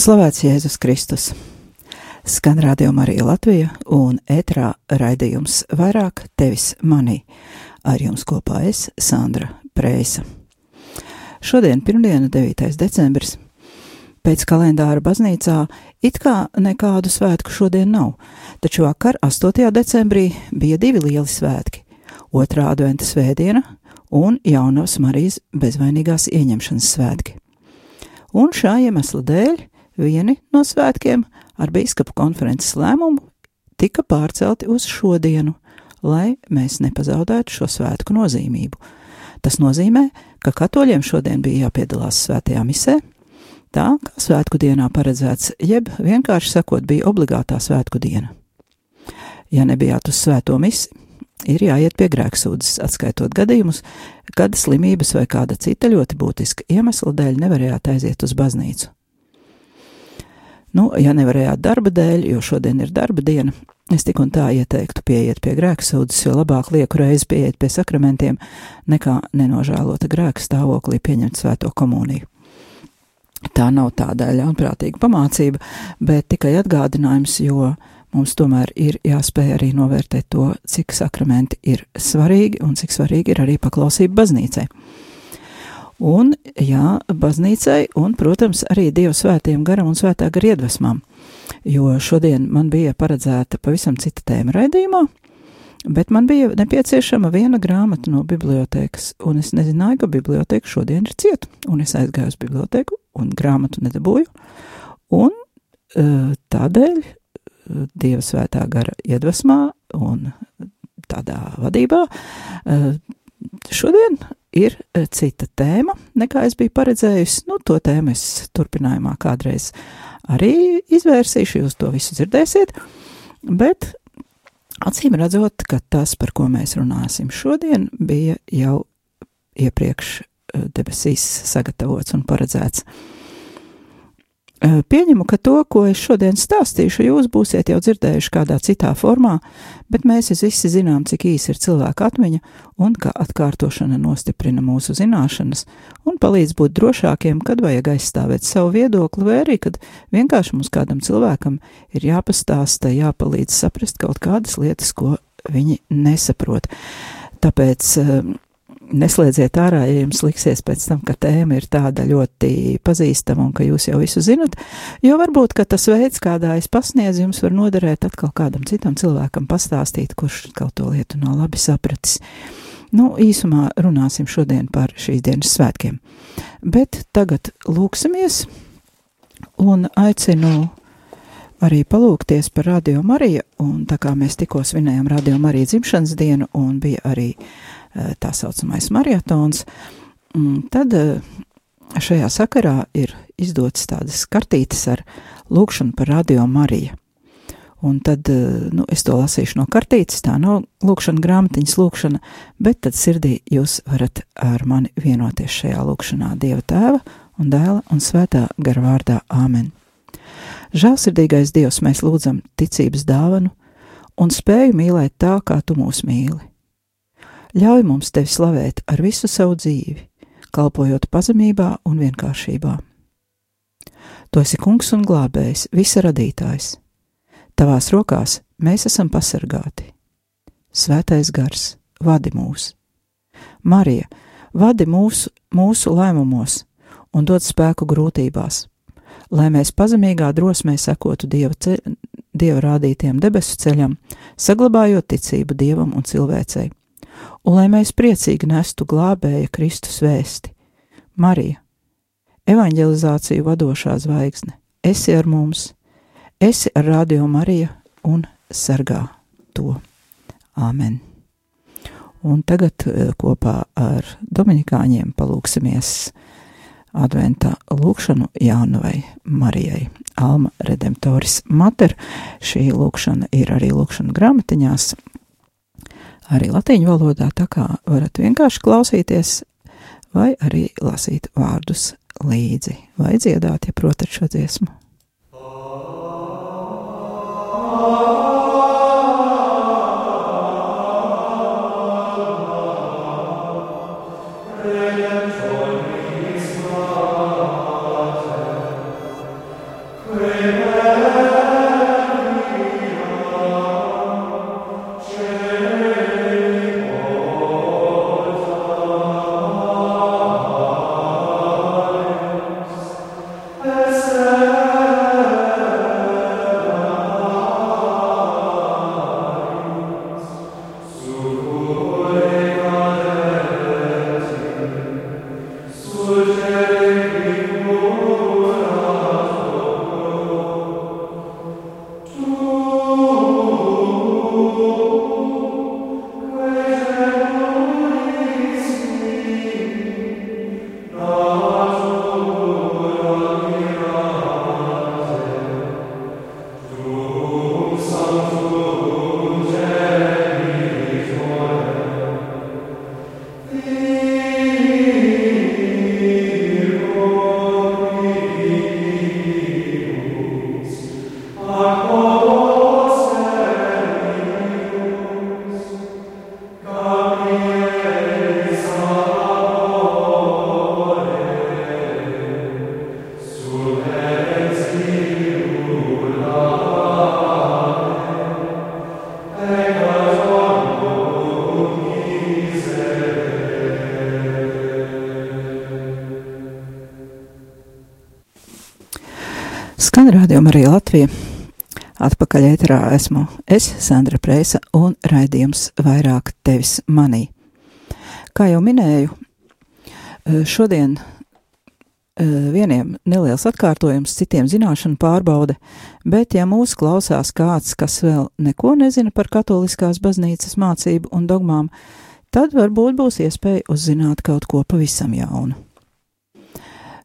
slavēts Jēzus Kristus. Skan rādījuma arī Latvija un ētrā raidījums vairāk tevis manī. Ar jums kopā es, Sandra Prēsa. Šodien, pirmdiena, 9. decembris, pēc kalendāra baznīcā it kā nekādu svētku šodien nav, taču vakar, 8. decembrī, bija divi lieli svētki - otrā adventa svētdiena un jaunavas Marijas bezvainīgās ieņemšanas svētki. Un šā iemesla dēļ vieni no svētkiem ar biskupu konferences lēmumu tika pārcelti uz šodienu, lai mēs nepazaudētu šo svētku nozīmību. Tas nozīmē, ka katoļiem šodien bija jāpiedalās svētajā misē, tā kā svētku dienā paredzēts, jeb vienkārši sakot, bija obligātā svētku diena. Ja nebijāt uz svēto misi, ir jāiet pie grēksūdzes, atskaitot gadījumus, kad slimības vai kāda cita ļoti būtiska iemesla dēļ nevarējāt aiziet uz baznīcu. Nu, ja nevarējāt darba dēļ, jo šodien ir darba diena, es tik un tā ieteiktu pieiet pie grēksūdzes, jo labāk lieku reizi pieiet pie sakramentiem, nekā nenožēlota grēka stāvoklī pieņemt svēto komuniju. Tā nav tāda ļaunprātīga pamācība, bet tikai atgādinājums, jo mums tomēr ir jāspēj arī novērtēt to, cik sakramenti ir svarīgi un cik svarīgi ir arī paklausība baznīcai. Un, jā, baznīcai un, protams, arī Dieva svētiem garam un svētā gara iedvesmām, jo šodien man bija paredzēta pavisam cita tēma raidījumā, bet man bija nepieciešama viena grāmata no bibliotēkas, un es nezināju, ka biblioteka šodien ir cieta, un es aizgāju uz biblioteku un grāmatu nedabūju, un eh, tādēļ eh, Dieva svētā gara iedvesmā un tādā vadībā eh, šodien ir cita tēma, nekā es biju paredzējusi. Nu, to tēmu es turpinājumā kādreiz arī izvērsīšu, jūs to visu dzirdēsiet, bet acīm redzot, ka tas, par ko mēs runāsim šodien, bija jau iepriekš debesīs sagatavots un paredzēts. Pieņemu, ka to, ko es šodien stāstīšu, jūs būsiet jau dzirdējuši kādā citā formā, bet mēs visi zinām, cik īsi ir cilvēka atmiņa un ka atkārtošana nostiprina mūsu zināšanas un palīdz būt drošākiem, kad vajag aizstāvēt savu viedokli, vai arī, kad vienkārši mums kādam cilvēkam ir jāpastāsta, jāpalīdz saprast kaut kādas lietas, ko viņi nesaprot. Tāpēc neslēdziet ārā, ja jums liksies pēc tam, ka tēma ir tāda ļoti pazīstama un ka jūs jau visu zinat, jo varbūt, ka tas veids, kādā es pasniedzu, jums var noderēt atkal kādam citam cilvēkam pastāstīt, kurš kaut to lietu nav labi sapratis. Nu, īsumā runāsim šodien par šīs dienas svētkiem. Bet tagad lūksimies un aicinu arī palūkties par Radio Mariju, un tā kā mēs tikko svinējām Radio Mariju dzimšanas dienu, un bija arī uh, tā saucamais marietons, mm, tad uh, šajā sakarā ir izdotas tādas kartītes ar lūkšanu par Radio Mariju. Un tad, uh, nu, es to lasīšu no kartītes, tā nav lūkšana grāmatiņas lūkšana, bet tad sirdī jūs varat ar mani vienoties šajā lūkšanā Dieva tēva un dēla un svētā gara vārdā Āmen. Žēlsirdīgais Dievs, mēs lūdzam ticības dāvanu un spēju mīlēt tā, kā tu mūs mīli. Ļauj mums tevi slavēt ar visu savu dzīvi, kalpojot pazemībā un vienkāršībā. Tu esi kungs un glābējs, visa radītājs. Tavās rokās mēs esam pasargāti. Svētais gars, vadi mūs! Marija, vadi mūsu, mūsu lēmumos un dod spēku grūtībās, lai mēs pazemīgā drosmē sekotu Dieva, ce, dieva rādītiem debesu ceļam, saglabājot ticību Dievam un cilvēcei, un lai mēs priecīgi nestu glābēja Kristus vēsti. Marija, evanģelizāciju vadošā zvaigzne, esi ar mums, esi ar Radio Mariju un sargā to. Āmen! Un tagad eh, kopā ar Dominikāņiem palūksimies adventā lūkšanu Jānavai Marijai. Alma Redemptoris Mater. Šī lūkšana ir arī lūkšana grāmatiņās, arī latīņu valodā, tā kā varat vienkārši klausīties vai arī lasīt vārdus līdzi vai dziedāt, ja protat šo dziesmu. Oh. Skan rādījuma arī Latvija. Atpakaļ ēterā esmu es, Sandra Prēsa, un raidījums vairāk tevis manī. Kā jau minēju, eh, šodien eh, vieniem neliels atkārtojums, citiem zināšanu pārbaude, bet ja mūs klausās kāds, kas vēl neko nezina par katoliskās baznīcas mācību un dogmām, tad varbūt būs iespēja uzzināt kaut ko pavisam jaunu.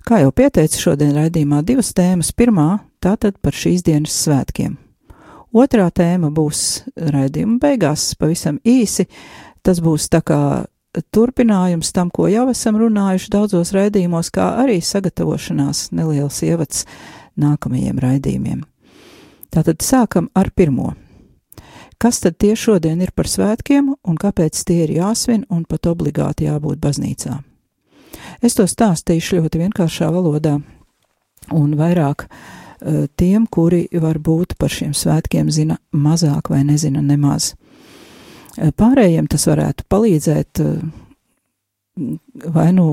Kā jau pieteicu šodien raidījumā divas tēmas. Pirmā - tātad par šīs dienas svētkiem. Otrā tēma būs raidījuma beigās, pavisam īsi. Tas būs tā kā turpinājums tam, ko jau esam runājuši daudzos raidījumos, kā arī sagatavošanās neliels ievads nākamajiem raidījumiem. Tātad sākam ar pirmo. Kas tad tie šodien ir par svētkiem un kāpēc tie ir jāsvin un pat obligāti jābūt baznīcā? Es to stāstīšu ļoti vienkāršā valodā un vairāk uh, tiem, kuri varbūt par šiem svētkiem zina mazāk vai nezina nemaz. Uh, pārējiem tas varētu palīdzēt uh, vai nu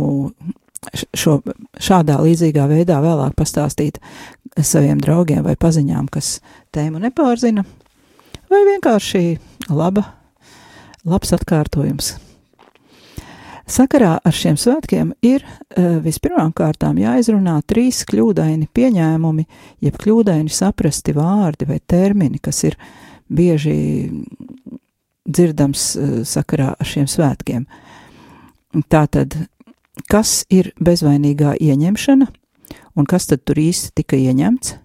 šo, šādā līdzīgā veidā vēlāk pastāstīt saviem draugiem vai paziņām, kas tēmu nepārzina, vai vienkārši laba, labs atkārtojums Sakarā ar šiem svētkiem ir uh, vispirmām kārtām jāizrunā trīs kļūdaini pieņēmumi, jeb kļūdaini saprasti vārdi vai termini, kas ir bieži dzirdams uh, sakarā ar šiem svētkiem. Tātad, kas ir bezvainīgā ieņemšana un kas tad tur īsti tika ieņemts?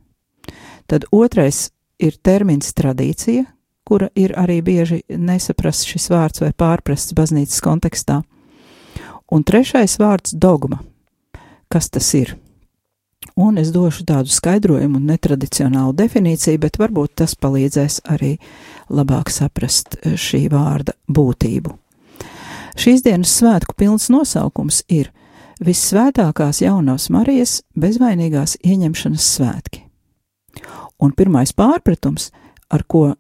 Tad otrais ir termins tradīcija, kura ir arī bieži nesaprasts šis vārds vai pārprasts baznīcas kontekstā. Un trešais vārds - dogma. Kas tas ir? Un es došu tādu skaidrojumu un netradicionālu definīciju, bet varbūt tas palīdzēs arī labāk saprast eh, šī vārda būtību. Šīs dienas svētku pilns nosaukums ir Vissvētākās jaunās Marijas bezvainīgās ieņemšanas svētki. Un pirmais pārpratums, ar ko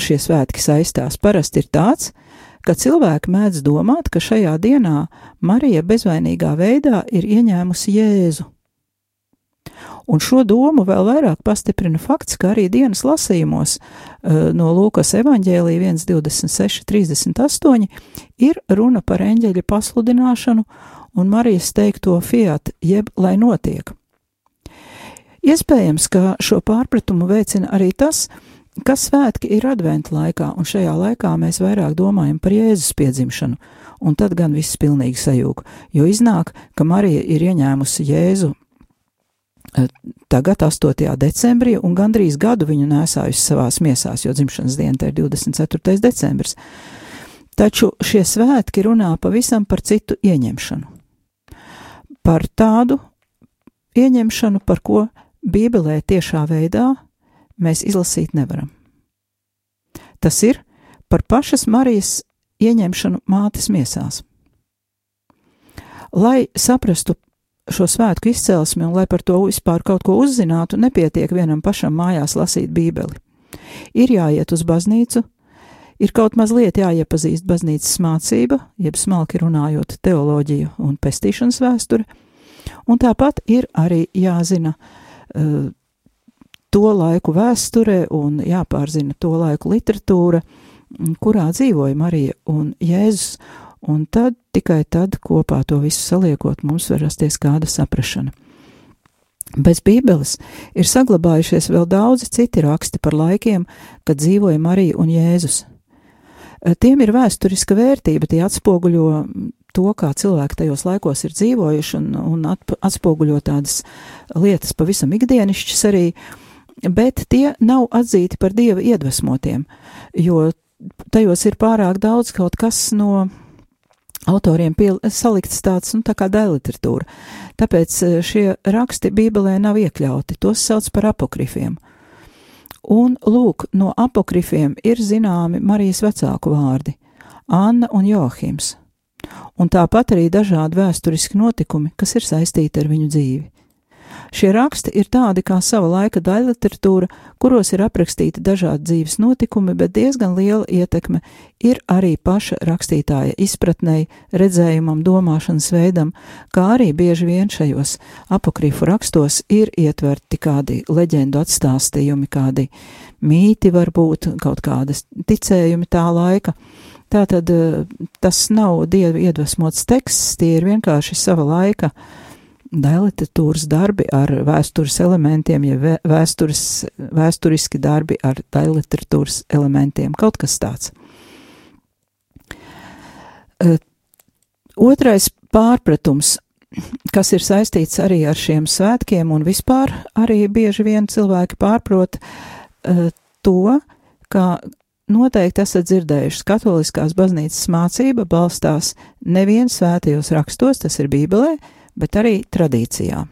šie svētki saistās, parasti ir tāds, ka ka cilvēki mēdz domāt, ka šajā dienā Marija bezvainīgā veidā ir ieņēmusi Jēzu. Un šo domu vēl vairāk pastiprina fakts, ka arī dienas lasījumos uh, no Lūkas evaņģēlija 1.26, 38 ir runa par eņģeļa pasludināšanu un Marijas teikto fiat, jeb lai notiek. Iespējams, ka šo pārpratumu veicina arī tas, Kas svētki ir adventa laikā, un šajā laikā mēs vairāk domājam par Jēzus piedzimšanu, un tad gan viss pilnīgi sajūg, jo iznāk, ka Marija ir ieņēmusi Jēzu eh, tagad, 8. decembrī, un gandrīz gadu viņu nesājusi savās miesās, jo dzimšanas diena ir 24. decembris. Taču šie svētki runā pavisam par citu ieņemšanu. Par tādu ieņemšanu, par ko Bībelē tiešā veidā mēs izlasīt nevaram. Tas ir par pašas Marijas ieņemšanu mātes miesās. Lai saprastu šo svētku izcelsmi un lai par to vispār kaut ko uzzinātu, nepietiek vienam pašam mājās lasīt Bībeli. Ir jāiet uz baznīcu, ir kaut mazliet jāiepazīst baznīcas mācība, jeb smalki runājot teoloģiju un pestīšanas vēsture, un tāpat ir arī jāzina uh, to laiku vēsture un jāpārzina to laiku literatūra, kurā dzīvoja Marija un Jēzus, un tad tikai tad kopā to visu saliekot mums var rasties kāda saprašana. Bez Bībeles ir saglabājušies vēl daudzi citi raksti par laikiem, kad dzīvoja Marija un Jēzus. Tiem ir vēsturiska vērtība, tie atspoguļo to, kā cilvēki tajos laikos ir dzīvojuši un, un atspoguļo tādas lietas pavisam ikdienišķas arī, uh, bet tie nav atzīti par dieva iedvesmotiem, jo tajos ir pārāk daudz kaut kas no autoriem piel, salikts tāds, nu, tā kā dēliteratūra. Tāpēc e, šie raksti Bībelē nav iekļauti, tos sauc par apokrifiem. Un, lūk, no apokrifiem ir zināmi Marijas vecāku vārdi - Anna un Johims. Un tāpat arī dažādi vēsturiski notikumi, kas ir saistīti ar viņu dzīvi. Šie raksti ir tādi kā sava laika daļliteratūra, kuros ir aprakstīti dažādi dzīves notikumi, bet diezgan liela ietekme ir arī paša rakstītāja izpratnei, redzējumam, domāšanas veidam, kā arī bieži vien šajos apokrīfu rakstos ir ietverti kādi leģendu atstāstījumi, kādi mīti varbūt, kaut kādas ticējumi tā laika. Tātad eh, tas nav dievu iedvesmots teksts, tie ir vienkārši sava laika uh, daļliteratūras darbi ar vēstures elementiem, ja vēstures, vēsturiski darbi ar daļliteratūras elementiem, kaut kas tāds. Uh, otrais pārpratums, kas ir saistīts arī ar šiem svētkiem, un vispār arī bieži vien cilvēki pārprot uh, to, ka noteikti esat dzirdējuši, katoliskās baznīcas mācība balstās nevien svētajos rakstos, tas ir Bībelē, bet arī tradīcijā.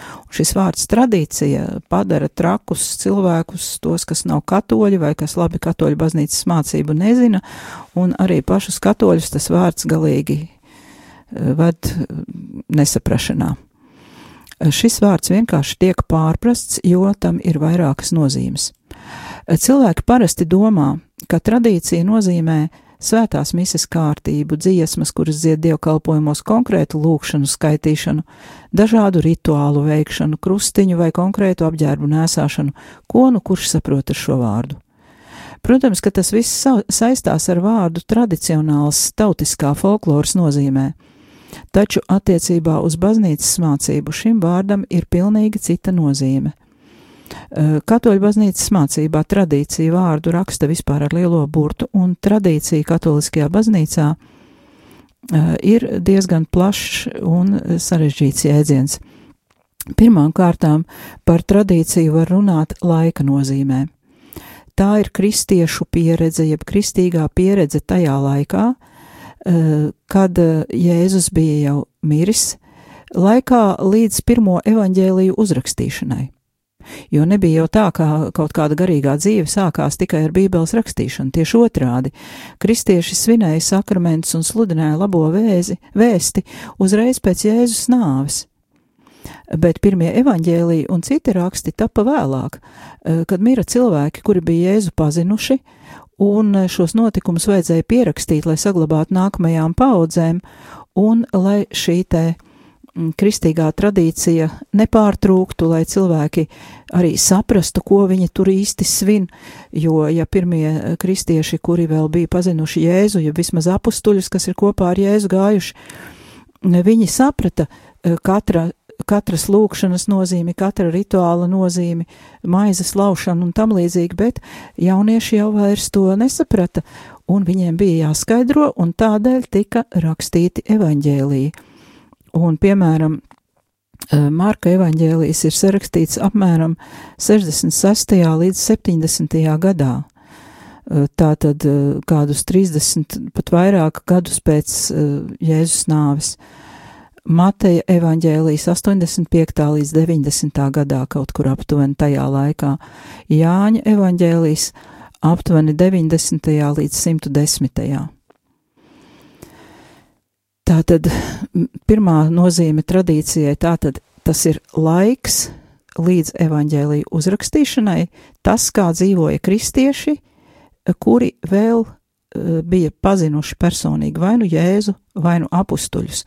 Un šis vārds tradīcija padara trakus cilvēkus, tos, kas nav katoļi vai kas labi katoļu baznīcas mācību nezina, un arī pašus katoļus tas vārds galīgi eh, ved nesaprašanā. Šis vārds vienkārši tiek pārprasts, jo tam ir vairākas nozīmes. Cilvēki parasti domā, ka tradīcija nozīmē svētās mises kārtību, dziesmas, kuras dzied dievkalpojumos, konkrētu lūkšanu skaitīšanu, dažādu rituālu veikšanu, krustiņu vai konkrētu apģērbu nēsāšanu, ko nu kurš saprot ar šo vārdu. Protams, ka tas viss saistās ar vārdu tradicionāls tautiskā folkloras nozīmē, taču attiecībā uz baznīcas mācību šim vārdam ir pilnīgi cita nozīme. Katoļu baznīcas mācībā tradīcija vārdu raksta vispār ar lielo burtu, un tradīcija katoliskajā baznīcā ir diezgan plašs un sarežģīts jēdziens. Pirmām kārtām par tradīciju var runāt laika nozīmē. Tā ir kristiešu pieredze, jeb kristīgā pieredze tajā laikā, kad Jēzus bija jau miris, laikā līdz pirmo evaņģēliju uzrakstīšanai. Jo nebija jau tā, ka kaut kāda garīgā dzīve sākās tikai ar Bībeles rakstīšanu, tieši otrādi. Kristieši svinēja sakramentus un sludināja labo vēzi, vēsti uzreiz pēc Jēzus nāves. Bet pirmie evaņģēliji un citi raksti tapa vēlāk, eh, kad mira cilvēki, kuri bija Jēzu pazinuši, un šos notikumus vajadzēja pierakstīt, lai saglabātu nākamajām paudzēm, un lai šī te Mm, kristīgā tradīcija nepārtrūktu, lai cilvēki arī saprastu, ko viņi tur īsti svin, jo, ja pirmie eh, kristieši, kuri vēl bija pazinuši Jēzu, ja vismaz apustuļus, kas ir kopā ar Jēzu gājuši, viņi saprata eh, katra katras lūkšanas nozīmi, katra rituāla nozīmi, maizes laušana un tam līdzīgi, bet jaunieši jau vairs to nesaprata, un viņiem bija jāskaidro, un tādēļ tika rakstīti evaņģēliji. Un, piemēram, Marka evaņģēlijas ir sarakstīts apmēram 66. līdz 70. gadā. Tātad kādus 30, pat vairāk gadus pēc Jēzus nāves. Mateja evaņģēlijas 85. līdz 90. gadā kaut kur aptuveni tajā laikā. Jāņa evaņģēlijas aptuveni 90. līdz 110. Tātad pirmā nozīme tradīcijai, tātad tas ir laiks līdz evaņģēlīju uzrakstīšanai, tas, kā dzīvoja kristieši, kuri vēl uh, bija pazinuši personīgi vai nu Jēzu, vai nu apustuļus.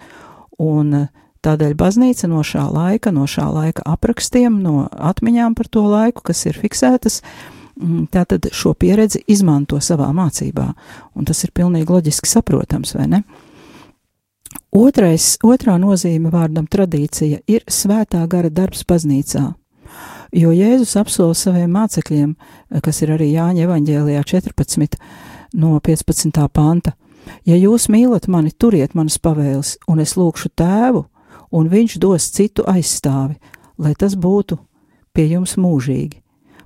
Un uh, tādēļ baznīca no šā laika, no šā laika aprakstiem, no atmiņām par to laiku, kas ir fiksētas, tātad šo pieredzi izmanto savā mācībā. Un tas ir pilnīgi loģiski saprotams, vai ne? Uh, Otrais, otrā nozīme vārdam tradīcija ir svētā gara darbs baznīcā. Jo Jēzus apsola saviem mācekļiem, kas ir arī Jāņa evaņģēlijā 14 no 15. panta, ja jūs mīlat mani, turiet manas pavēles, un es lūkšu tēvu, un viņš dos citu aizstāvi, lai tas būtu pie jums mūžīgi.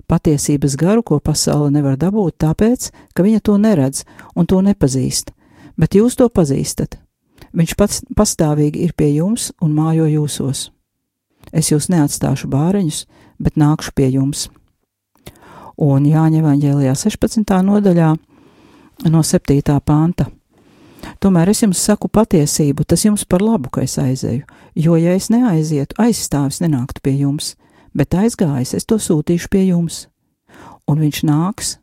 Patiesības garu, ko pasaule nevar dabūt, tāpēc, ka viņa to neredz un to nepazīst, bet jūs to pazīstat Viņš pats pastāvīgi ir pie jums un mājo jūsos. Es jūs neatstāšu bāriņus, bet nākšu pie jums. Un Jāņa Evanģēlijā 16. nodaļā no 7. panta. Tomēr es jums saku patiesību, tas jums par labu, ka es aizēju, jo, ja es neaizietu, aizstāvis nenāktu pie jums, bet aizgājis, es to sūtīšu pie jums. Un viņš nāks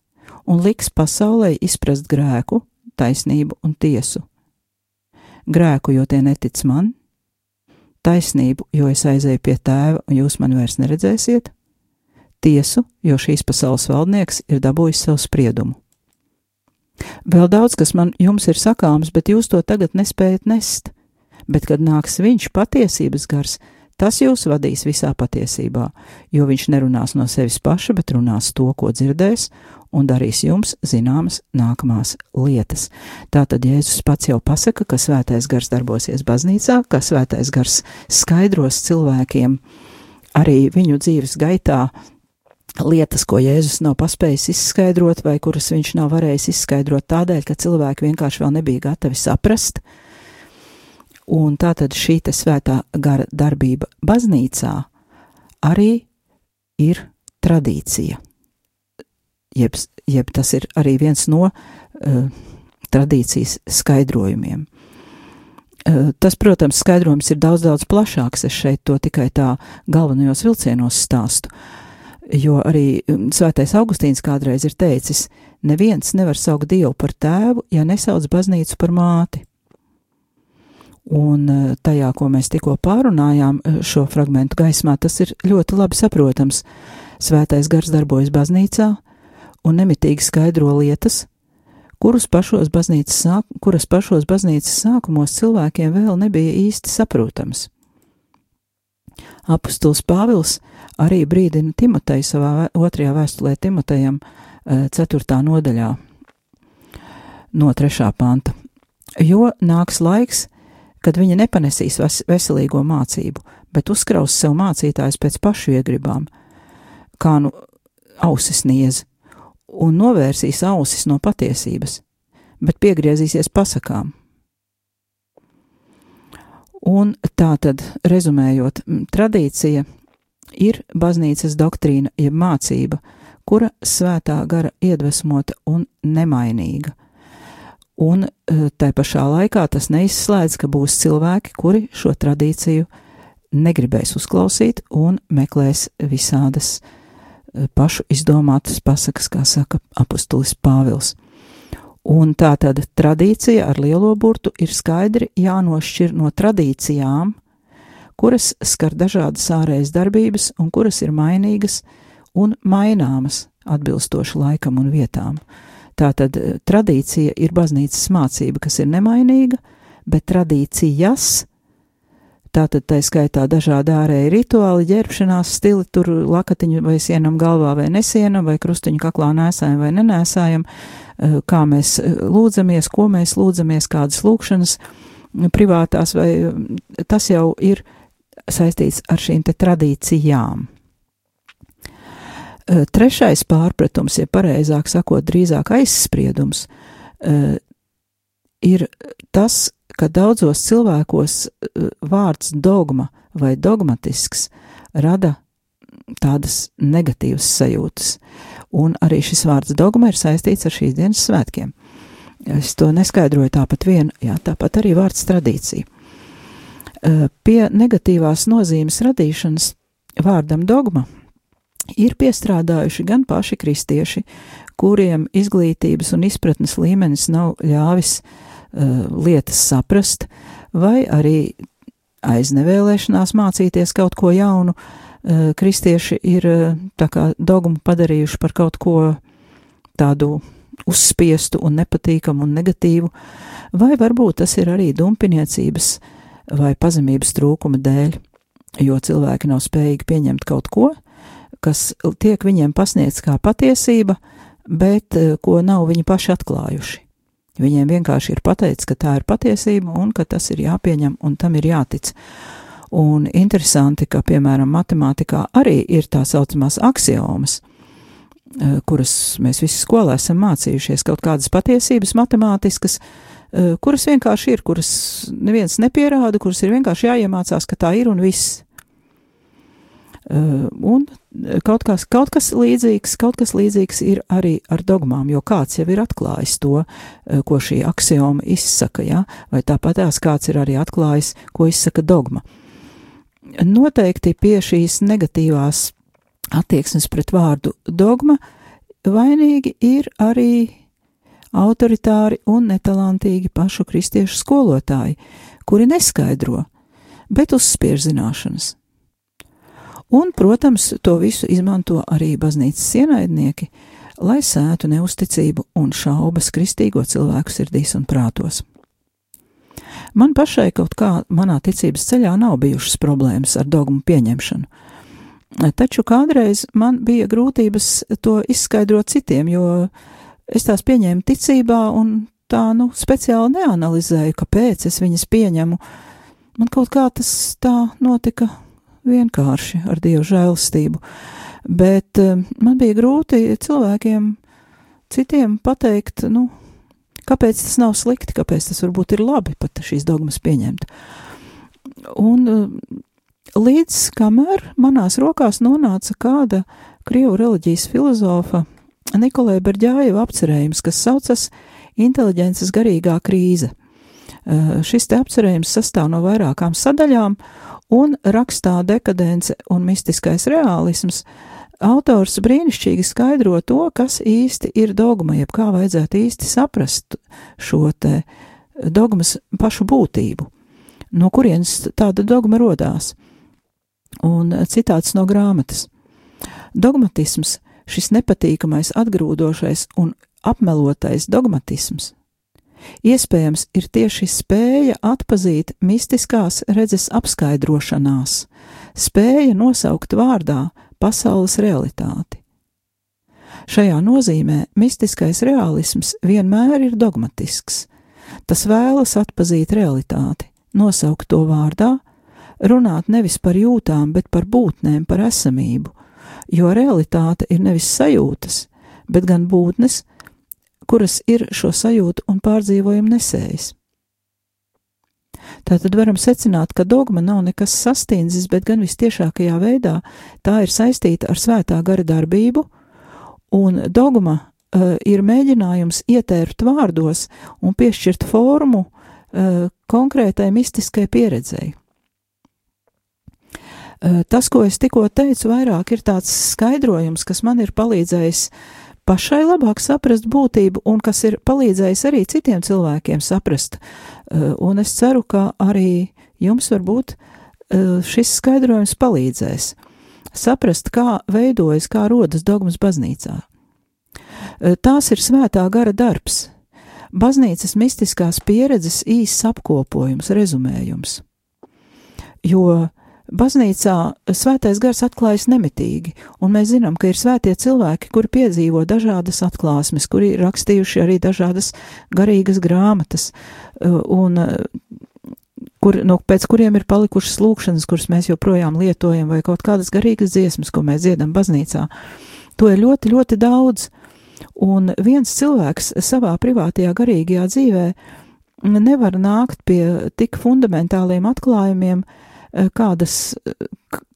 un liks pasaulē izprast grēku, taisnību un tiesu grēku, jo tie netic man, taisnību, jo es aizēju pie tēva, un jūs mani vairs neredzēsiet, tiesu, jo šīs pasaules valdnieks ir dabūjis savu spriedumu. Vēl daudz, kas man jums ir sakāms, bet jūs to tagad nespējat nest, bet kad nāks viņš patiesības gars, Tas jūs vadīs visā patiesībā, jo viņš nerunās no sevis paša, bet runās to, ko dzirdēs, un darīs jums zināmas nākamās lietas. Tātad Jēzus pats jau pasaka, ka svētais gars darbosies baznīcā, ka svētais gars skaidros cilvēkiem arī viņu dzīves gaitā lietas, ko Jēzus nav paspējis izskaidrot, vai kuras viņš nav varējis izskaidrot tādēļ, ka cilvēki vienkārši vēl nebija gatavi saprast, uh, Un tātad šī svētā gara darbība baznīcā arī ir tradīcija. Jeb, jeb tas ir arī viens no uh, tradīcijas skaidrojumiem. Uh, tas, protams, skaidrojums ir daudz, daudz plašāks. Es šeit to tikai tā galvenajos vilcienos stāstu. Jo arī um, Svētais Augustīns kādreiz ir teicis: Neviens nevar saukt Dievu par tēvu, ja nesauc baznīcu par māti. Un eh, tajā, ko mēs tikko pārunājām, eh, šo fragmentu gaismā, tas ir ļoti labi saprotams. Svētais gars darbojas baznīcā un nemitīgi skaidro lietas, kurus pašos baznīcas, sāk, kuras pašos baznīcas sākumos cilvēkiem vēl nebija īsti saprotams. Apostols Pāvils arī brīdina Timoteju savā otrajā vēstulē Timotejam, 4. Eh, nodaļā, no 3. panta. Jo nāks laiks, kad viņa nepanesīs veselīgo mācību, bet uzkraus sev mācītājus pēc pašu iegribām, kā nu ausis niez, un novērsīs ausis no patiesības, bet piegriezīsies pasakām. Un tā tad, rezumējot, tradīcija ir baznīcas doktrīna, jeb mācība, kura svētā gara iedvesmota un nemainīga Un eh, tai pašā laikā tas neizslēdz, ka būs cilvēki, kuri šo tradīciju negribēs uzklausīt un meklēs visādas eh, pašu izdomātas pasakas, kā saka apustulis Pāvils. Un tā tad tradīcija ar lielo burtu ir skaidri jānošķir no tradīcijām, kuras skar dažādas ārējas darbības un kuras ir mainīgas un maināmas atbilstoši laikam un vietām. Tātad eh, tradīcija ir baznīcas mācība, kas ir nemainīga, bet tradīcijas Tātad tā skaitā dažādi ārēji rituāli, ģērbšanās stili, tur lakatiņu vai sienam galvā vai nesienam, vai krustiņu kaklā nēsājam vai nenēsājam, uh, kā mēs lūdzamies, ko mēs lūdzamies, kādas lūkšanas privātās, vai tas jau ir saistīts ar šīm te tradīcijām. Trešais pārpratums, ja pareizāk sakot, drīzāk aizspriedums, ir tas, ka daudzos cilvēkos vārds dogma vai dogmatisks rada tādas negatīvas sajūtas, un arī šis vārds dogma ir saistīts ar šīs dienas svētkiem. Es to neskaidroju tāpat vien, jā, tāpat arī vārds tradīcija. Pie negatīvās nozīmes radīšanas vārdam dogma ir piestrādājuši gan paši kristieši, kuriem izglītības un izpratnes līmenis nav ļāvis uh, lietas saprast, vai arī aiznevēlēšanās mācīties kaut ko jaunu, uh, kristieši ir uh, tā kā dogmu padarījuši par kaut ko tādu uzspiestu un nepatīkamu un negatīvu, vai varbūt tas ir arī dumpiniecības vai pazemības trūkuma dēļ, jo cilvēki nav spējīgi pieņemt kaut ko, kas tiek viņiem pasniegts kā patiesība, bet eh, ko nav viņi paši atklājuši. Viņiem vienkārši ir pateicis, ka tā ir patiesība un ka tas ir jāpieņem un tam ir jātic. Un interesanti, ka, piemēram, matemātikā arī ir tā saucamās axiomas, eh, kuras mēs visi skolā esam mācījušies, kaut kādas patiesības matemātiskas, eh, kuras vienkārši ir, kuras neviens nepierāda, kuras ir vienkārši jāiemācās, ka tā ir un viss. Un kaut kas, kaut kas līdzīgs, kaut kas līdzīgs ir arī ar dogmām, jo kāds jau ir atklājis to, ko šī axioma izsaka, ja? vai tāpatās kāds ir arī atklājis, ko izsaka dogma. Noteikti pie šīs negatīvās attieksmes pret vārdu dogma vainīgi ir arī autoritāri un netalantīgi pašu kristiešu skolotāji, kuri neskaidro, bet uzspiež zināšanas. Un, protams, to visu izmanto arī baznīcas ienaidnieki, lai sētu neusticību un šaubas kristīgo cilvēku sirdīs un prātos. Man pašai kaut kā manā ticības ceļā nav bijušas problēmas ar dogmu pieņemšanu, taču kādreiz man bija grūtības to izskaidrot citiem, jo es tās pieņēmu ticībā un tā, nu, speciāli neanalizēju, kāpēc es viņas pieņemu. Man kaut kā tas tā notika vienkārši ar dievu žēlastību. Bet uh, man bija grūti cilvēkiem, citiem pateikt, nu, kāpēc tas nav slikti, kāpēc tas varbūt ir labi pat šīs dogmas pieņemt. Un uh, līdz kamēr manās rokās nonāca kāda krievu reliģijas filozofa Nikolai Berģājeva apcerējums, kas saucas inteliģences garīgā krīze. Uh, šis te apcerējums sastāv no vairākām sadaļām, un rakstā dekadence un mistiskais realisms, autors brīnišķīgi skaidro to, kas īsti ir dogma, jeb kā vajadzētu īsti saprast šo te dogmas pašu būtību, no kurienes tāda dogma rodās. Un citāts no grāmatas. Dogmatisms, šis nepatīkamais, atgrūdošais un apmelotais dogmatisms Iespējams, ir tieši spēja atpazīt mistiskās redzes apskaidrošanās, spēja nosaukt vārdā pasaules realitāti. Šajā nozīmē mistiskais realisms vienmēr ir dogmatisks. Tas vēlas atpazīt realitāti, nosaukt to vārdā, runāt nevis par jūtām, bet par būtnēm, par esamību, jo realitāte ir nevis sajūtas, bet gan būtnes, kuras ir šo sajūtu un pārdzīvojumu nesējis. Tātad varam secināt, ka dogma nav nekas sastīnzis, bet gan vistiešākajā veidā tā ir saistīta ar svētā gara darbību, un dogma uh, ir mēģinājums ietērpt vārdos un piešķirt formu uh, konkrētai mistiskai pieredzei. Uh, tas, ko es tikko teicu, vairāk ir tāds skaidrojums, kas man ir palīdzējis uh, pašai labāk saprast būtību un kas ir palīdzējis arī citiem cilvēkiem saprast. Eh, un es ceru, ka arī jums varbūt eh, šis skaidrojums palīdzēs saprast, kā veidojas, kā rodas dogmas baznīcā. Eh, tās ir svētā gara darbs, baznīcas mistiskās pieredzes īsts apkopojums, rezumējums. jo baznīcā svētais gars atklājas nemitīgi, un mēs zinām, ka ir svētie cilvēki, kuri piedzīvo dažādas atklāsmes, kuri rakstījuši arī dažādas garīgas grāmatas, uh, un uh, kur, no, pēc kuriem ir palikušas lūkšanas, kuras mēs joprojām lietojam, vai kaut kādas garīgas dziesmas, ko mēs dziedam baznīcā. To ir ļoti, ļoti daudz, un viens cilvēks savā privātajā garīgajā dzīvē nevar nākt pie tik fundamentāliem atklājumiem, eh, kādas,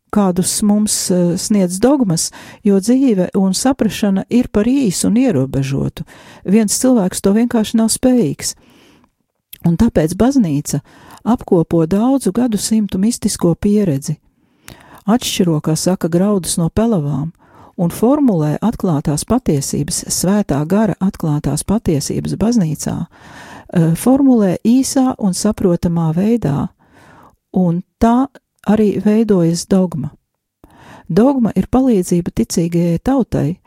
kādus mums eh, sniedz dogmas, jo dzīve un saprašana ir par īsu un ierobežotu. Viens cilvēks to vienkārši nav spējīgs. Un tāpēc baznīca apkopo daudzu gadu simtu mistisko pieredzi, atšķiro, kā saka, graudus no pelavām, un formulē atklātās patiesības, svētā gara atklātās patiesības baznīcā, eh, formulē īsā un saprotamā veidā, un tā arī veidojas dogma. Dogma ir palīdzība ticīgajai tautai,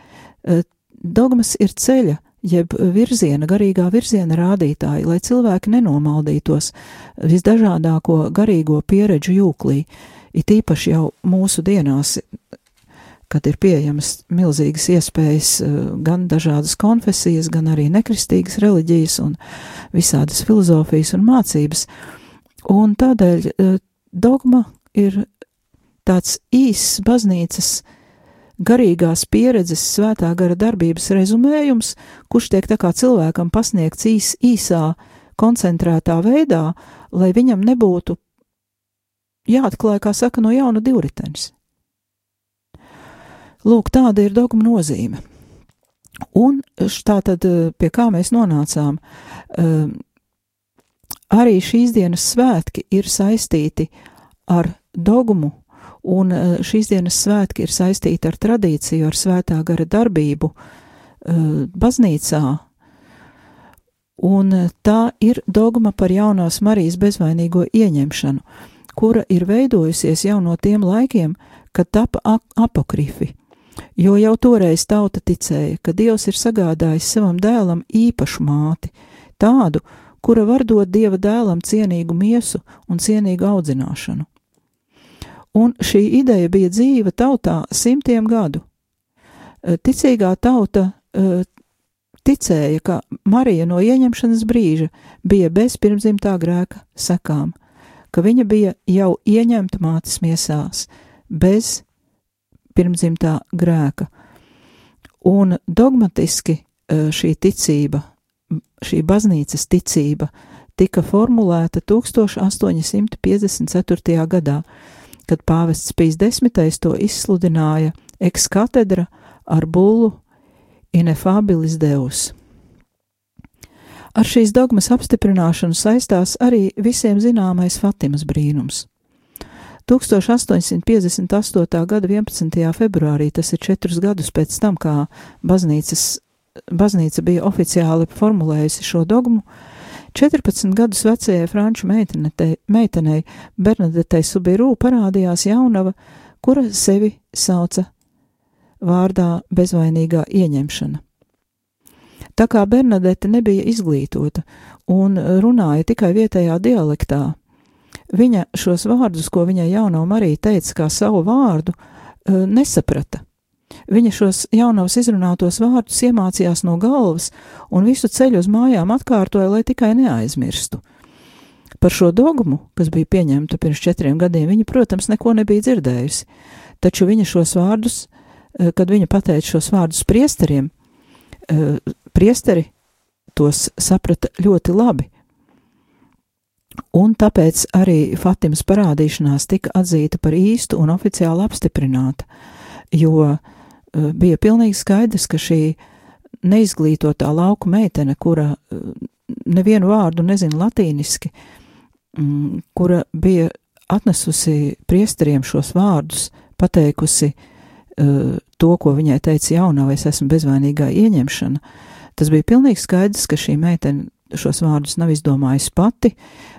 eh, dogmas ir ceļa, jeb virziena, garīgā virziena rādītāji, lai cilvēki nenomaldītos visdažādāko garīgo pieredžu jūklī, it īpaši jau mūsu dienās, kad ir pieejamas milzīgas iespējas gan dažādas konfesijas, gan arī nekristīgas reliģijas un visādas filozofijas un mācības. Un tādēļ dogma ir tāds īss baznīcas garīgās pieredzes, svētā gara darbības rezumējums, kurš tiek tā kā cilvēkam pasniegts īs, īsā, koncentrētā veidā, lai viņam nebūtu jāatklāj, kā saka, no jauna divritenis. Lūk, tāda ir dogma nozīme. Un tā tad, pie kā mēs nonācām, arī šīs dienas svētki ir saistīti ar dogmu un eh, šīs dienas svētki ir saistīti ar tradīciju, ar svētā gara darbību eh, baznīcā, un eh, tā ir dogma par jaunās Marijas bezvainīgo ieņemšanu, kura ir veidojusies jau no tiem laikiem, kad tapa apokrifi, jo jau toreiz tauta ticēja, ka Dievs ir sagādājis savam dēlam īpašu māti, tādu, kura var dot Dieva dēlam cienīgu miesu un cienīgu audzināšanu un šī ideja bija dzīva tautā simtiem gadu. Eh, ticīgā tauta uh, ticēja, ka Marija no ieņemšanas brīža bija bez pirmzimtā grēka sekām, ka viņa bija jau ieņemta mātes miesās, bez pirmzimtā grēka. Un dogmatiski uh, šī ticība, šī baznīcas ticība, tika formulēta 1854. gadā kad pāvests Pīs desmitais to izsludināja ekskatedra ar bullu Inefabilis Deus. Ar šīs dogmas apstiprināšanu saistās arī visiem zināmais Fatimas brīnums. 1858. gada 11. februārī, tas ir četrus gadus pēc tam, kā baznīcas, baznīca bija oficiāli formulējusi šo dogmu, 14 gadus vecajai franču meitenei Bernadetei Subirū parādījās jaunava, kura sevi sauca vārdā bezvainīgā ieņemšana. Tā kā Bernadete nebija izglītota un runāja tikai vietējā dialektā, viņa šos vārdus, ko viņai jauno Marija teica kā savu vārdu, eh, nesaprata Viņa šos jaunavas izrunātos vārdus iemācījās no galvas un visu ceļu uz mājām atkārtoja, lai tikai neaizmirstu. Par šo dogmu, kas bija pieņemta pirms četriem gadiem, viņa, protams, neko nebija dzirdējusi, taču viņa šos vārdus, eh, kad viņa pateica šos vārdus priesteriem, eh, priesteri tos saprata ļoti labi. Un tāpēc arī Fatimas parādīšanās tika atzīta par īstu un oficiāli apstiprināta, jo uh, bija pilnīgi skaidrs, ka šī neizglītotā lauku meitene, kura eh, nevienu vārdu nezina latīniski, mm, kura bija atnesusi priesteriem šos vārdus, pateikusi uh, to, ko viņai teica jaunā, vai es esmu bezvainīgā ieņemšana, tas bija pilnīgi skaidrs, ka šī meitene šos vārdus nav izdomājusi pati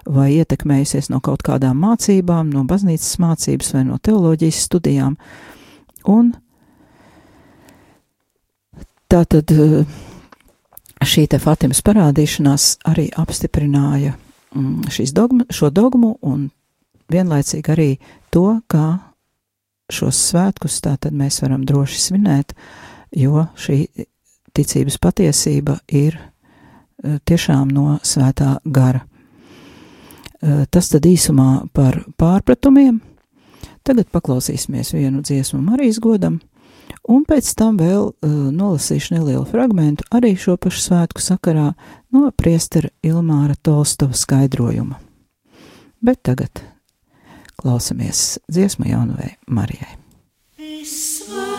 vai ietekmējusies no kaut kādām mācībām, no baznīcas mācības vai no teoloģijas studijām, un Tātad eh, šī te Fatimas parādīšanās arī apstiprināja mm, dogma, šo dogmu un vienlaicīgi arī to, kā šos svētkus tātad mēs varam droši svinēt, jo šī ticības patiesība ir e, tiešām no svētā gara. E, tas tad īsumā par pārpratumiem. Tagad paklausīsimies vienu dziesmu Marijas godam, un pēc tam vēl uh, nolasīšu nelielu fragmentu arī šo pašu svētku sakarā no priestera Ilmāra Tolstova skaidrojuma. Bet tagad klausamies dziesmu jaunavai Marijai. Marija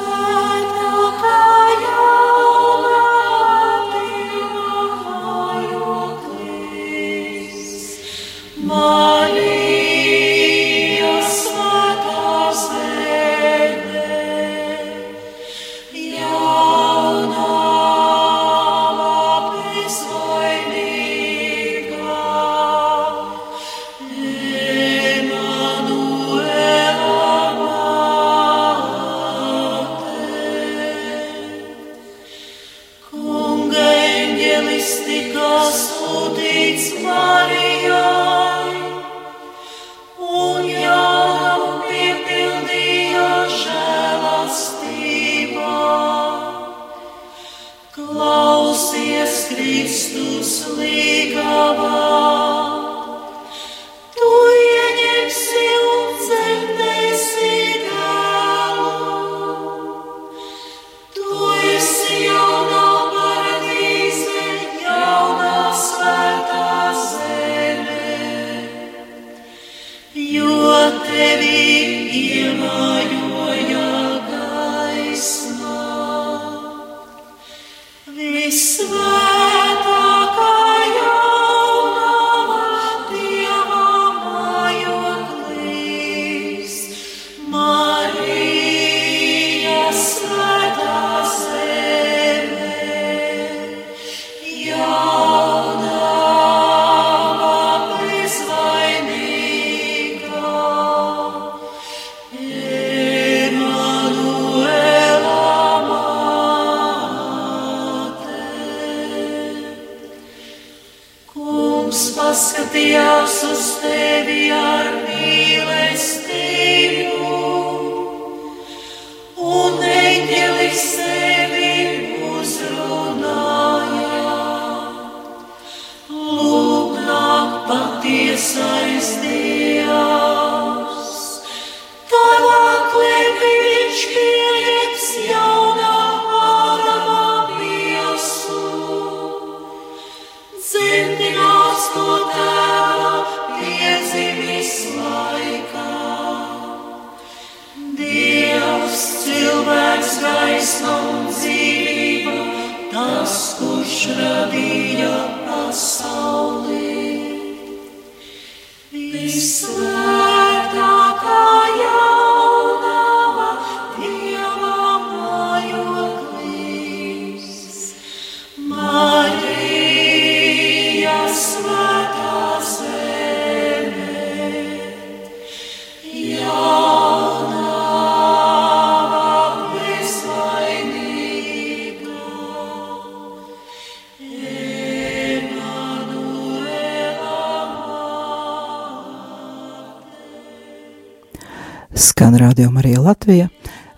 rādījuma arī Latvija,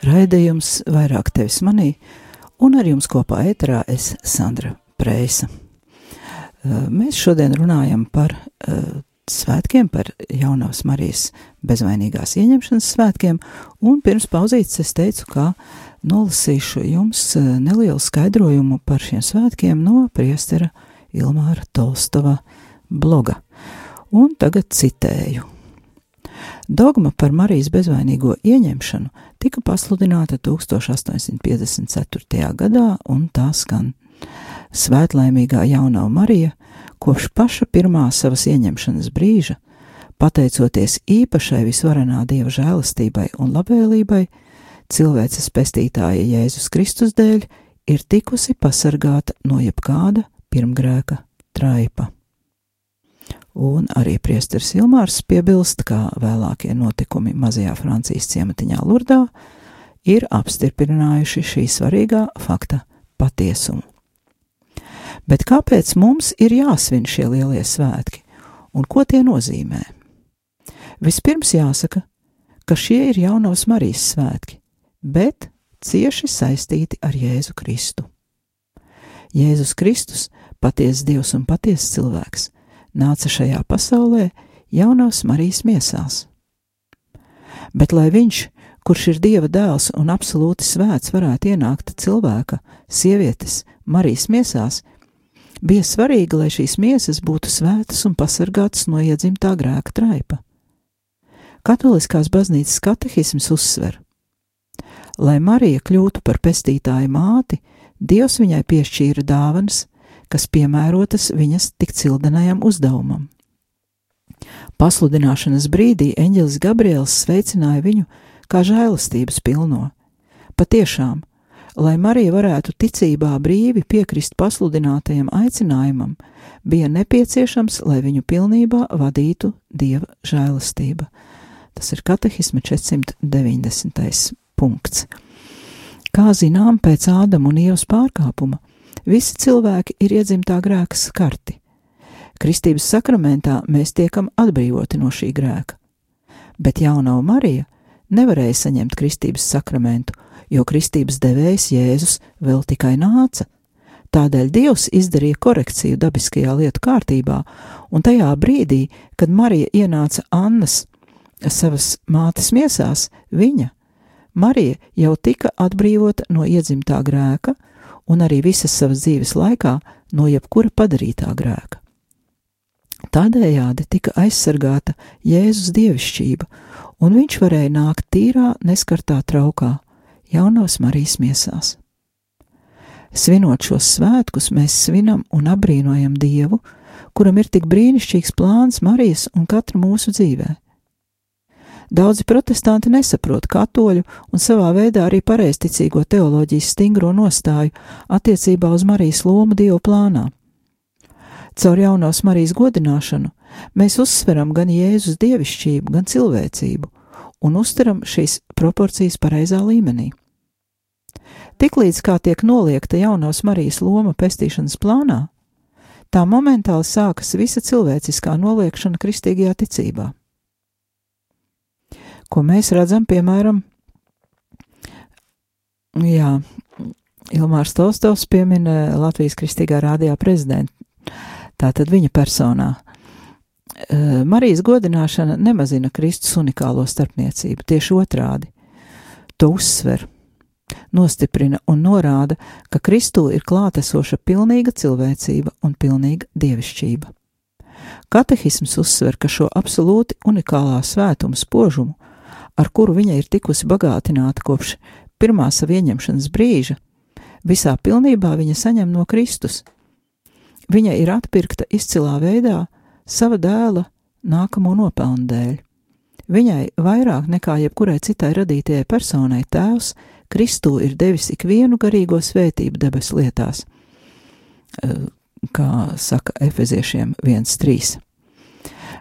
raidījums vairāk tevis manī, un ar jums kopā ēterā es Sandra Preisa. Uh, Mēs šodien runājam par uh, svētkiem, par jaunās Marijas bezvainīgās ieņemšanas svētkiem, un pirms pauzītes es teicu, ka nolasīšu jums uh, nelielu skaidrojumu par šiem svētkiem no priestera Ilmāra Tolstova bloga. Un tagad citēju. Dogma par Marijas bezvainīgo ieņemšanu tika pasludināta 1854. gadā, un tā skan: Svētlaimīgā jaunā Marija, kopš paša pirmā savas ieņemšanas brīža, pateicoties īpašai visvarenā dieva žēlastībai un labvēlībai, cilvēces pestītāja Jēzus Kristus dēļ, ir tikusi pasargāta no jebkāda pirmgrēka traipa. Un arī priesteris Ilmārs piebilst, ka vēlākie notikumi mazajā Francijas ciematiņā Lurdā ir apstiprinājuši šī svarīgā fakta patiesumu. Bet kāpēc mums ir jāsvin šie lielie svētki un ko tie nozīmē? Vispirms jāsaka, ka šie ir jaunās Marijas svētki, bet cieši saistīti ar Jēzu Kristu. Jēzus Kristus, patiesa Dievs un patiesa cilvēks, nāca šajā pasaulē jaunās Marijas miesās. Bet lai viņš, kurš ir Dieva dēls un absolūti svēts, varētu ienākt cilvēka, sievietes, Marijas miesās, bija svarīgi, lai šīs miesas būtu svētas un pasargātas no iedzimtā grēka traipa. Katoliskās baznīcas katehisms uzsver, lai Marija kļūtu par pestītāju māti, Dievs viņai piešķīra dāvanas, kas piemērotas viņas tik cildenajam uzdevumam. Pasludināšanas brīdī eņģelis Gabriels sveicināja viņu kā žēlastības pilno. Patiešām, lai Marija varētu ticībā brīvi piekrist pasludinātajam aicinājumam, bija nepieciešams, lai viņu pilnībā vadītu dieva žēlastība. Tas ir katehisma 490. punkts. Kā zinām, pēc Ādama un Ievas pārkāpuma visi cilvēki ir iedzimtā grēka skarti. Kristības sakramentā mēs tiekam atbrīvoti no šī grēka. Bet jaunā Marija nevarēja saņemt kristības sakramentu, jo kristības devējs Jēzus vēl tikai nāca. Tādēļ Dievs izdarīja korekciju dabiskajā lietu kārtībā, un tajā brīdī, kad Marija ienāca Annas savas mātes miesās, viņa, Marija, jau tika atbrīvota no iedzimtā grēka un arī visas savas dzīves laikā no jebkura padarītā grēka. Tādējādi tika aizsargāta Jēzus dievišķība, un viņš varēja nākt tīrā, neskartā traukā, jaunās Marijas miesās. Svinot šos svētkus, mēs svinam un apbrīnojam Dievu, kuram ir tik brīnišķīgs plāns Marijas un katra mūsu dzīvē. Daudzi protestanti nesaprot katoļu un savā veidā arī pareizticīgo teoloģijas stingro nostāju attiecībā uz Marijas lomu Dieva plānā. Caur jaunās Marijas godināšanu mēs uzsveram gan Jēzus dievišķību, gan cilvēcību un uztveram šīs proporcijas pareizā līmenī. Tiklīdz kā tiek noliekta jaunās Marijas loma pestīšanas plānā, tā momentāli sākas visa cilvēciskā noliekšana kristīgajā ticībā. Ko mēs redzam, piemēram, jā, Ilmārs Tolstovs piemina Latvijas kristīgā rādījā prezidentu tātad viņa personā. Marijas godināšana nemazina Kristus unikālo starpniecību, tieši otrādi. To uzsver, nostiprina un norāda, ka Kristū ir klātesoša pilnīga cilvēcība un pilnīga dievišķība. Katehisms uzsver, ka šo absolūti unikālā svētuma spožumu, ar kuru viņa ir tikusi bagātināta kopš pirmā sava ieņemšanas brīža, visā pilnībā viņa saņem no Kristus – Viņa ir atpirkta izcilā veidā sava dēla nākamo nopelnu dēļ. Viņai vairāk nekā jebkurai citai radītajai personai tēvs Kristū ir devis ikvienu garīgo svētību debes lietās, eh, kā saka Efeziešiem 1.3.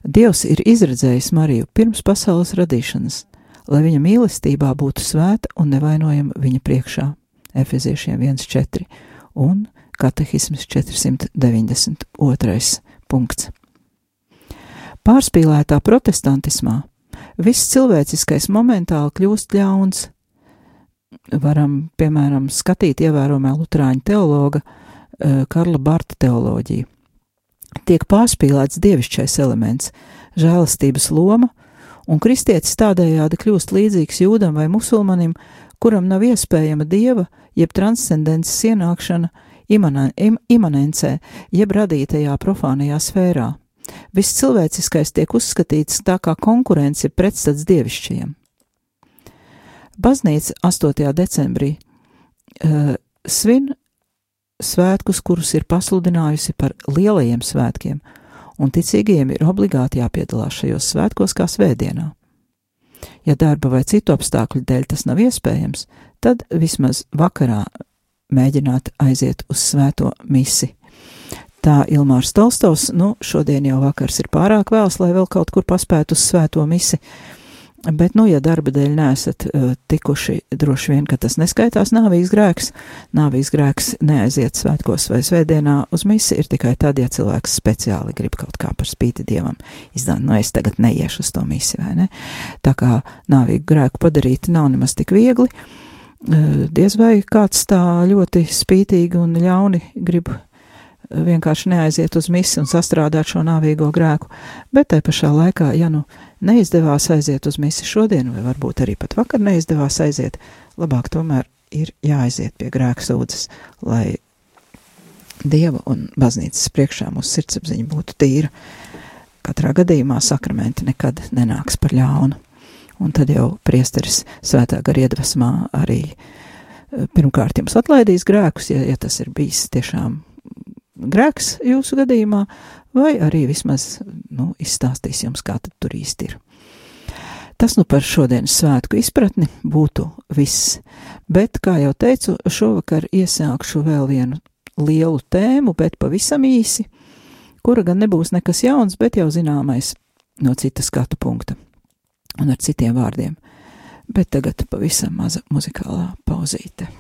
Dievs ir izredzējis Mariju pirms pasaules radīšanas, lai viņa mīlestībā būtu svēta un nevainojama viņa priekšā. Efeziešiem 1.4 un Katehisms 492. punkts. Pārspīlētā protestantismā viss cilvēciskais momentāli kļūst ļauns. Varam, piemēram, skatīt ievērojamā luterāņu teologa uh, Karla Barta teoloģiju. Tiek pārspīlēts dievišķais elements, žēlastības loma, un kristietis tādējādi kļūst līdzīgs jūdam vai musulmanim, kuram nav iespējama dieva jeb transcendences ienākšana imanen, im, imanencē, jeb radītajā profānajā sfērā. Viss cilvēciskais tiek uzskatīts tā kā konkurence ir pretstats dievišķiem. Baznīca 8. decembrī uh, svin svētkus, kurus ir pasludinājusi par lielajiem svētkiem, un ticīgajiem ir obligāti jāpiedalās šajos svētkos kā svētdienā. Ja darba vai citu apstākļu dēļ tas nav iespējams, tad vismaz vakarā mēģināt aiziet uz svēto misi. Tā Ilmārs Tolstovs, nu, šodien jau vakars ir pārāk vēls, lai vēl kaut kur paspētu uz svēto misi. Bet, nu, ja darba dēļ neesat uh, tikuši, droši vien, ka tas neskaitās nāvijas grēks. Nāvijas grēks neaiziet svētkos vai svētdienā uz misiju ir tikai tad, ja cilvēks speciāli grib kaut kā par spīti dievam izdāt, nu, es tagad neiešu uz to misiju, vai ne? Tā kā nāvīgu grēku padarīt nav nemaz tik viegli. Uh, diez vai kāds tā ļoti spītīgi un ļauni grib vienkārši neaiziet uz misiju un sastrādāt šo nāvīgo grēku, bet tai pašā laikā, ja nu neizdevās aiziet uz misiju šodien, vai varbūt arī pat vakar neizdevās aiziet, labāk tomēr ir jāaiziet pie grēka sūdzes, lai Dieva un baznīcas priekšā mūsu sirdsapziņa būtu tīra. Katrā gadījumā sakramenti nekad nenāks par ļaunu. Un tad jau priesteris svētā gara iedvesmā arī eh, pirmkārt jums atlaidīs grēkus, ja, ja tas ir bijis tiešām grēks jūsu gadījumā, vai arī vismaz nu, izstāstīs jums, kā tur īsti ir. Tas nu par šodienas svētku izpratni būtu viss, bet, kā jau teicu, šovakar iesākšu vēl vienu lielu tēmu, bet pavisam īsi, kura gan nebūs nekas jauns, bet jau zināmais no cita skatu punkta un ar citiem vārdiem. Bet tagad pavisam maza muzikālā pauzīte.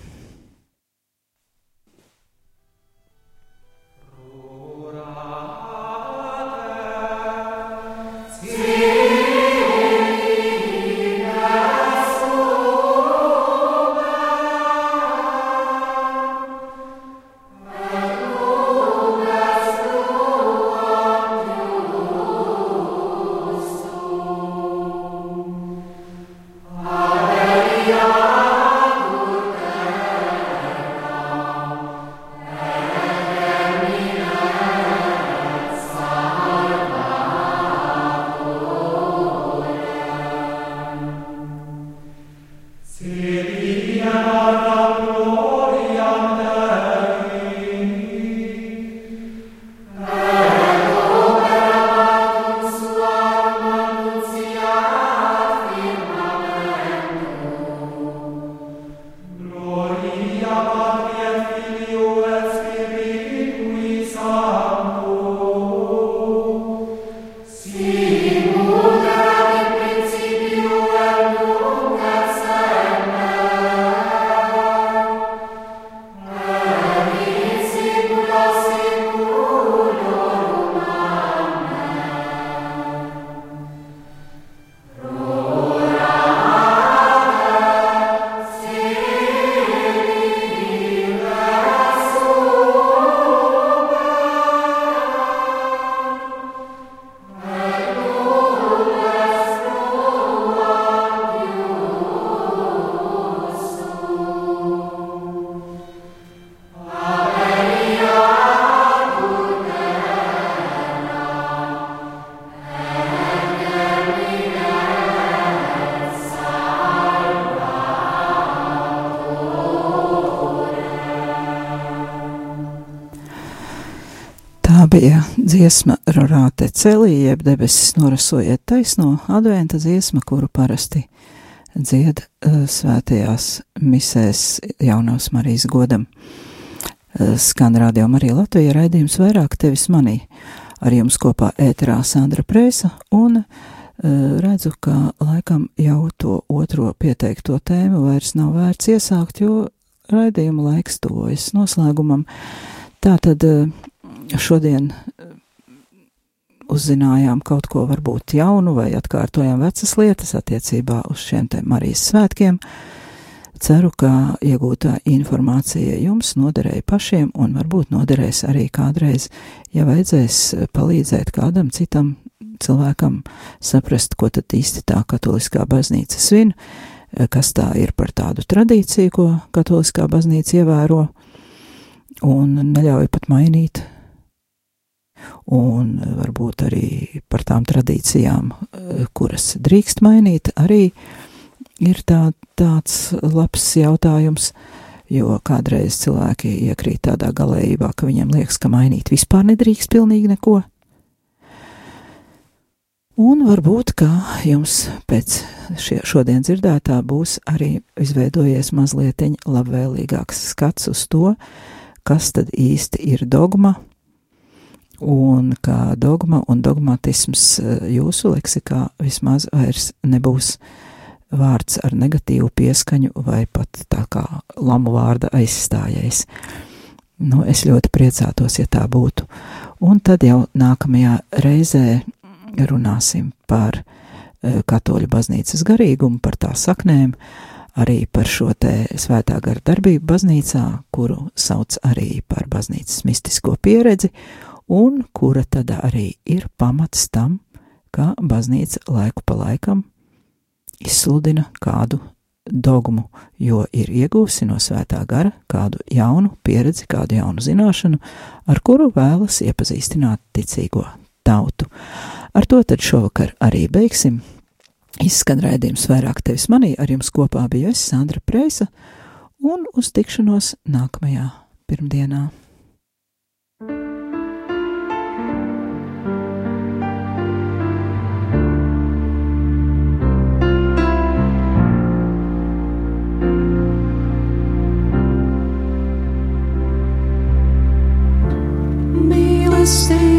Dziesma Rorāte celī, jeb debesis norasojiet taisno adventa dziesma, kuru parasti dzied uh, svētajās misēs jaunās Marijas godam. Uh, skan radio Marija Latvija raidījums vairāk tevis manī. Ar jums kopā ēterā Sandra Prēsa un uh, redzu, ka laikam jau to otro pieteikto tēmu vairs nav vērts iesākt, jo raidījuma laiks tuvojas noslēgumam. Tātad šodien eh, uzzinājām kaut ko varbūt jaunu vai atkārtojām vecas lietas attiecībā uz šiem te Marijas svētkiem. Ceru, ka iegūtā informācija jums noderēja pašiem un varbūt noderēs arī kādreiz, ja vajadzēs palīdzēt kādam citam cilvēkam saprast, ko tad īsti tā katoliskā baznīca svin, kas tā ir par tādu tradīciju, ko katoliskā baznīca ievēro un neļauj pat mainīt un varbūt arī par tām tradīcijām, eh, kuras drīkst mainīt, arī ir tā, tāds labs jautājums, jo kādreiz cilvēki iekrīt tādā galējībā, ka viņiem liekas, ka mainīt vispār nedrīkst pilnīgi neko. Un varbūt, ka jums pēc šie, šodien dzirdētā būs arī izveidojies mazliet labvēlīgāks skats uz to, kas tad īsti ir dogma, un ka dogma un dogmatisms eh, jūsu leksikā vismaz vairs nebūs vārds ar negatīvu pieskaņu vai pat tā kā lamu vārda aizstājējs. Nu, es ļoti priecātos, ja tā būtu. Un tad jau nākamajā reizē runāsim par eh, katoļu baznīcas garīgumu, par tā saknēm, arī par šo te svētā gara darbību baznīcā, kuru sauc arī par baznīcas mistisko pieredzi, un kura tad arī ir pamats tam, ka baznīca laiku pa laikam izsludina kādu dogmu, jo ir iegūsi no svētā gara kādu jaunu pieredzi, kādu jaunu zināšanu, ar kuru vēlas iepazīstināt ticīgo tautu. Ar to tad šovakar arī beigsim. Izskan raidījums vairāk tevis manī, ar jums kopā bija es, Sandra Preisa, un uz tikšanos nākamajā pirmdienā. see.